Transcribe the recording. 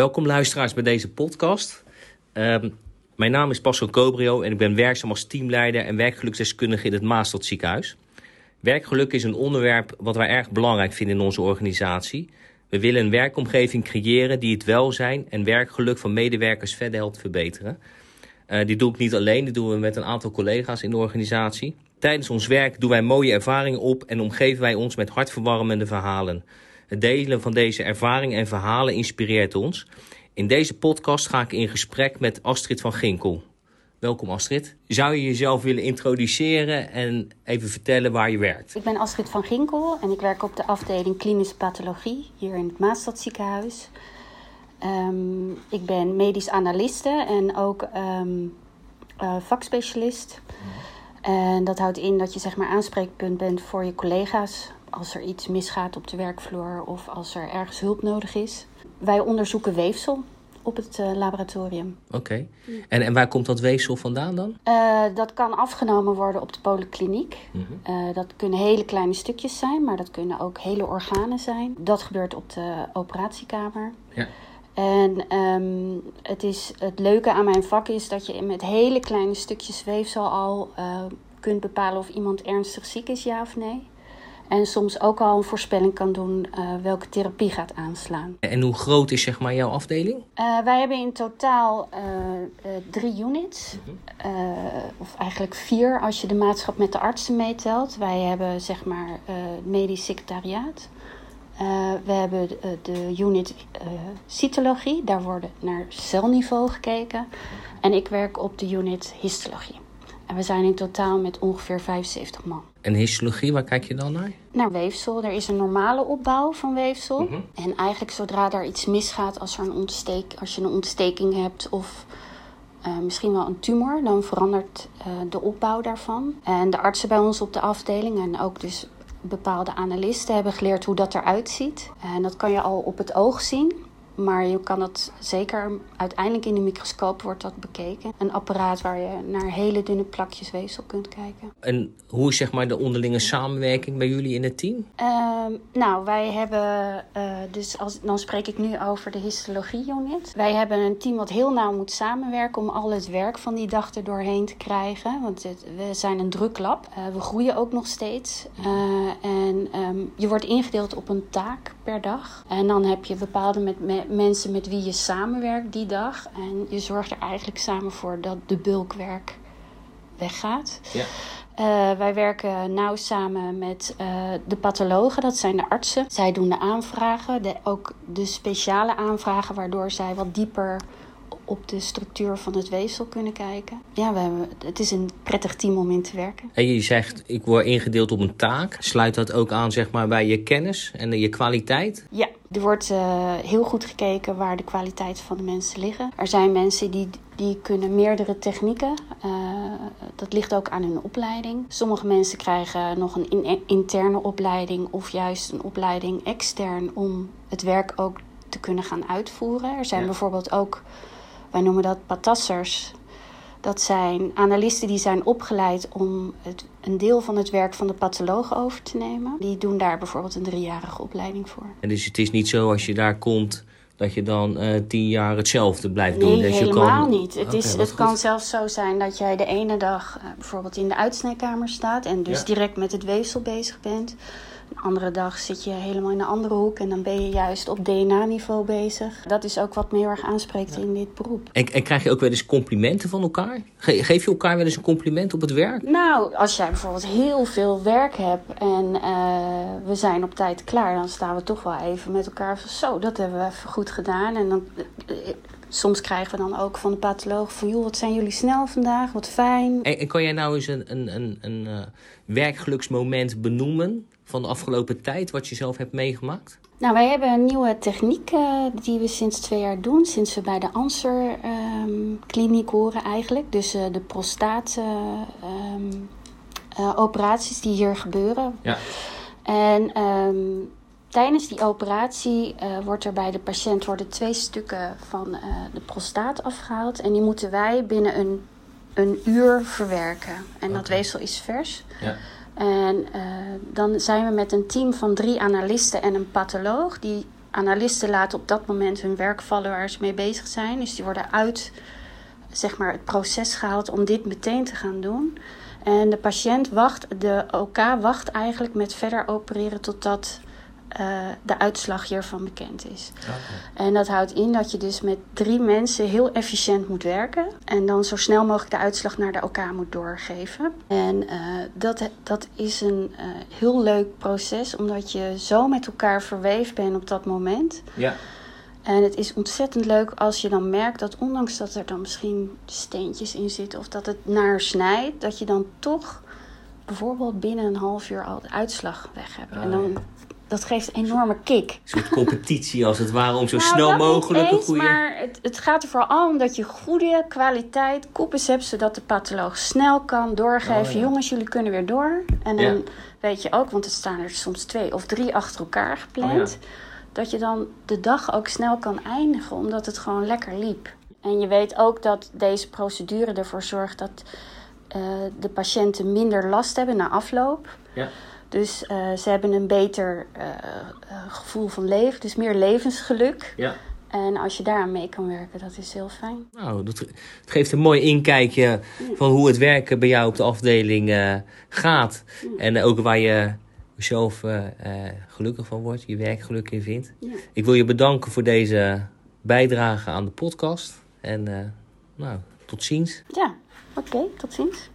Welkom luisteraars bij deze podcast. Ehm, mijn naam is Pascal Cobrio en ik ben werkzaam als teamleider en werkgeluksdeskundige in het Maastad ziekenhuis. Werkgeluk is een onderwerp wat wij erg belangrijk vinden in onze organisatie. We willen een werkomgeving creëren die het welzijn en werkgeluk van medewerkers verder helpt verbeteren. Uh, dit doe ik niet alleen, dit doen we met een aantal collega's in de organisatie. Tijdens ons werk doen wij mooie ervaringen op en omgeven wij ons met hartverwarmende verhalen. Het delen van deze ervaringen en verhalen inspireert ons. In deze podcast ga ik in gesprek met Astrid van Ginkel. Welkom Astrid. Zou je jezelf willen introduceren en even vertellen waar je werkt? Ik ben Astrid van Ginkel en ik werk op de afdeling klinische pathologie hier in het Maastad ziekenhuis. Um, ik ben medisch analiste en ook um, uh, vakspecialist. En dat houdt in dat je zeg maar aanspreekpunt bent voor je collega's als er iets misgaat op de werkvloer of als er ergens hulp nodig is. Wij onderzoeken weefsel op het uh, laboratorium. Oké. En, en waar komt dat weefsel vandaan dan? Uh, dat kan afgenomen worden op de polykliniek. Mm -hmm. uh, dat kunnen hele kleine stukjes zijn, maar dat kunnen ook hele organen zijn. Dat gebeurt op de operatiekamer. Ja. En um, het, is, het leuke aan mijn vak is dat je met hele kleine stukjes weefsel al kunt bepalen of iemand ernstig ziek is, ja of nee. En soms ook al een voorspelling kan doen uh, welke therapie gaat aanslaan. En hoe groot is zeg maar jouw afdeling? Uh, wij hebben in totaal uh, drie units. -hmm. of eigenlijk vier als je de maatschap met de artsen meetelt. Wij hebben zeg maar medisch secretariaat. we hebben de, de unit cytologie. Daar wordt naar celniveau gekeken. En ik werk op de unit histologie. En we zijn in totaal met ongeveer 75 man. En histologie, waar kijk je dan naar? Naar weefsel. Er is een normale opbouw van weefsel. Mm -hmm. En eigenlijk zodra er iets misgaat, als, er een ontsteek, als je een ontsteking hebt of uh, misschien wel een tumor, dan verandert uh, de opbouw daarvan. En de artsen bij ons op de afdeling en ook dus bepaalde analisten hebben geleerd hoe dat eruit ziet. En dat kan je al op het oog zien. Maar je kan dat zeker uiteindelijk in de microscoop wordt dat bekeken. Een apparaat waar je naar hele dunne plakjes weefsel kunt kijken. En hoe is zeg maar de onderlinge samenwerking bij jullie in het team? Uh, nou, wij hebben, uh, dus als, dan spreek ik nu over de histologie-unit. Wij hebben een team wat heel nauw moet samenwerken om al het werk van die dag er doorheen te krijgen. Want het, we zijn een druk lab. Uh, we groeien ook nog steeds. en um, je wordt ingedeeld op een taak per dag. En dan heb je bepaalde met, mensen met wie je samenwerkt die dag. En je zorgt er eigenlijk samen voor dat de bulkwerk weggaat. Ja. Uh, wij werken nauw samen met uh, de pathologen, dat zijn de artsen. Zij doen de aanvragen, de, ook de speciale aanvragen, waardoor zij wat dieper op de structuur van het weefsel kunnen kijken. Ja, we hebben, het is een prettig team om in te werken. En je zegt, ik word ingedeeld op een taak. Sluit dat ook aan zeg maar, bij je kennis en je kwaliteit? Ja, er wordt uh, heel goed gekeken waar de kwaliteit van de mensen liggen. Er zijn mensen die, die kunnen meerdere technieken. Uh, dat ligt ook aan hun opleiding. Sommige mensen krijgen nog een in, interne opleiding of juist een opleiding extern om het werk ook te kunnen gaan uitvoeren. Er zijn ja. bijvoorbeeld ook wij noemen dat patassers. Dat zijn analisten die zijn opgeleid om het, een deel van het werk van de patholoog over te nemen. Die doen daar bijvoorbeeld een driejarige opleiding voor. En dus het is niet zo als je daar komt dat je dan uh, tien jaar hetzelfde blijft nee, doen? Nee, helemaal kan... niet. Het, okay, is, het kan zelfs zo zijn dat jij de ene dag uh, bijvoorbeeld in de uitsnijkamer staat... en dus ja. direct met het weefsel bezig bent. Een andere dag zit je helemaal in een andere hoek en dan ben je juist op DNA-niveau bezig. Dat is ook wat me heel erg aanspreekt ja. in dit beroep. En, en, krijg je ook wel eens complimenten van elkaar? Ge geef je elkaar wel eens een compliment op het werk? Nou, als jij bijvoorbeeld heel veel werk hebt en uh, we zijn op tijd klaar, dan staan we toch wel even met elkaar van zo, dat hebben we even goed gedaan. En dan. Soms krijgen we dan ook van de patholoog van... joh, wat zijn jullie snel vandaag, wat fijn. En, en kan jij nou eens een, een, een, een uh, werkgeluksmoment benoemen van de afgelopen tijd, wat je zelf hebt meegemaakt? Nou, wij hebben een nieuwe techniek uh, die we sinds twee jaar doen. Sinds we bij de Anser um, kliniek horen eigenlijk. Dus uh, de prostaat um, uh, operaties die hier gebeuren. Ja. En um, tijdens die operatie wordt er bij de patiënt worden twee stukken van de prostaat afgehaald. En die moeten wij binnen een, een uur verwerken. En okay. dat weefsel is vers. Ja. En uh, dan zijn we met een team van drie analisten en een patholoog. Die analisten laten op dat moment hun werk vallen waar ze mee bezig zijn. Dus die worden uit zeg maar, het proces gehaald om dit meteen te gaan doen. En de patiënt wacht, de OK wacht eigenlijk met verder opereren totdat uh, de uitslag hiervan bekend is. Okay. En dat houdt in dat je dus met drie mensen heel efficiënt moet werken. En dan zo snel mogelijk de uitslag naar de OK moet doorgeven. En uh, dat, dat is een uh, heel leuk proces, omdat je zo met elkaar verweefd bent op dat moment. Ja. En het is ontzettend leuk als je dan merkt dat ondanks dat er dan misschien steentjes in zitten of dat het naar snijdt, dat je dan toch bijvoorbeeld binnen een half uur al de uitslag weg hebt. Oh, en dan, ja. Dat geeft een enorme kick. Een soort competitie als het ware om zo Nou, snel mogelijk een goede... Maar het, het gaat er vooral om dat je goede kwaliteit koepels hebt, zodat de patholoog snel kan doorgeven. Oh, ja. Jongens, jullie kunnen weer door. En dan Ja. weet je ook, want er staan er soms twee of drie achter elkaar gepland. Oh, Dat je dan de dag ook snel kan eindigen, omdat het gewoon lekker liep. En je weet ook dat deze procedure ervoor zorgt dat eh, de patiënten minder last hebben na afloop. Ja. Dus eh, ze hebben een beter eh, eh, gevoel van leven, dus meer levensgeluk. Ja. En als je daaraan mee kan werken, dat is heel fijn. Nou, dat, het geeft een mooi inkijkje van hoe het werken bij jou op de afdeling eh, gaat. En ook waar je zelf gelukkig van wordt, je werk geluk in vindt. Ja. Ik wil je bedanken voor deze bijdrage aan de podcast. En eh, nou, tot ziens. Ja, oké, tot ziens.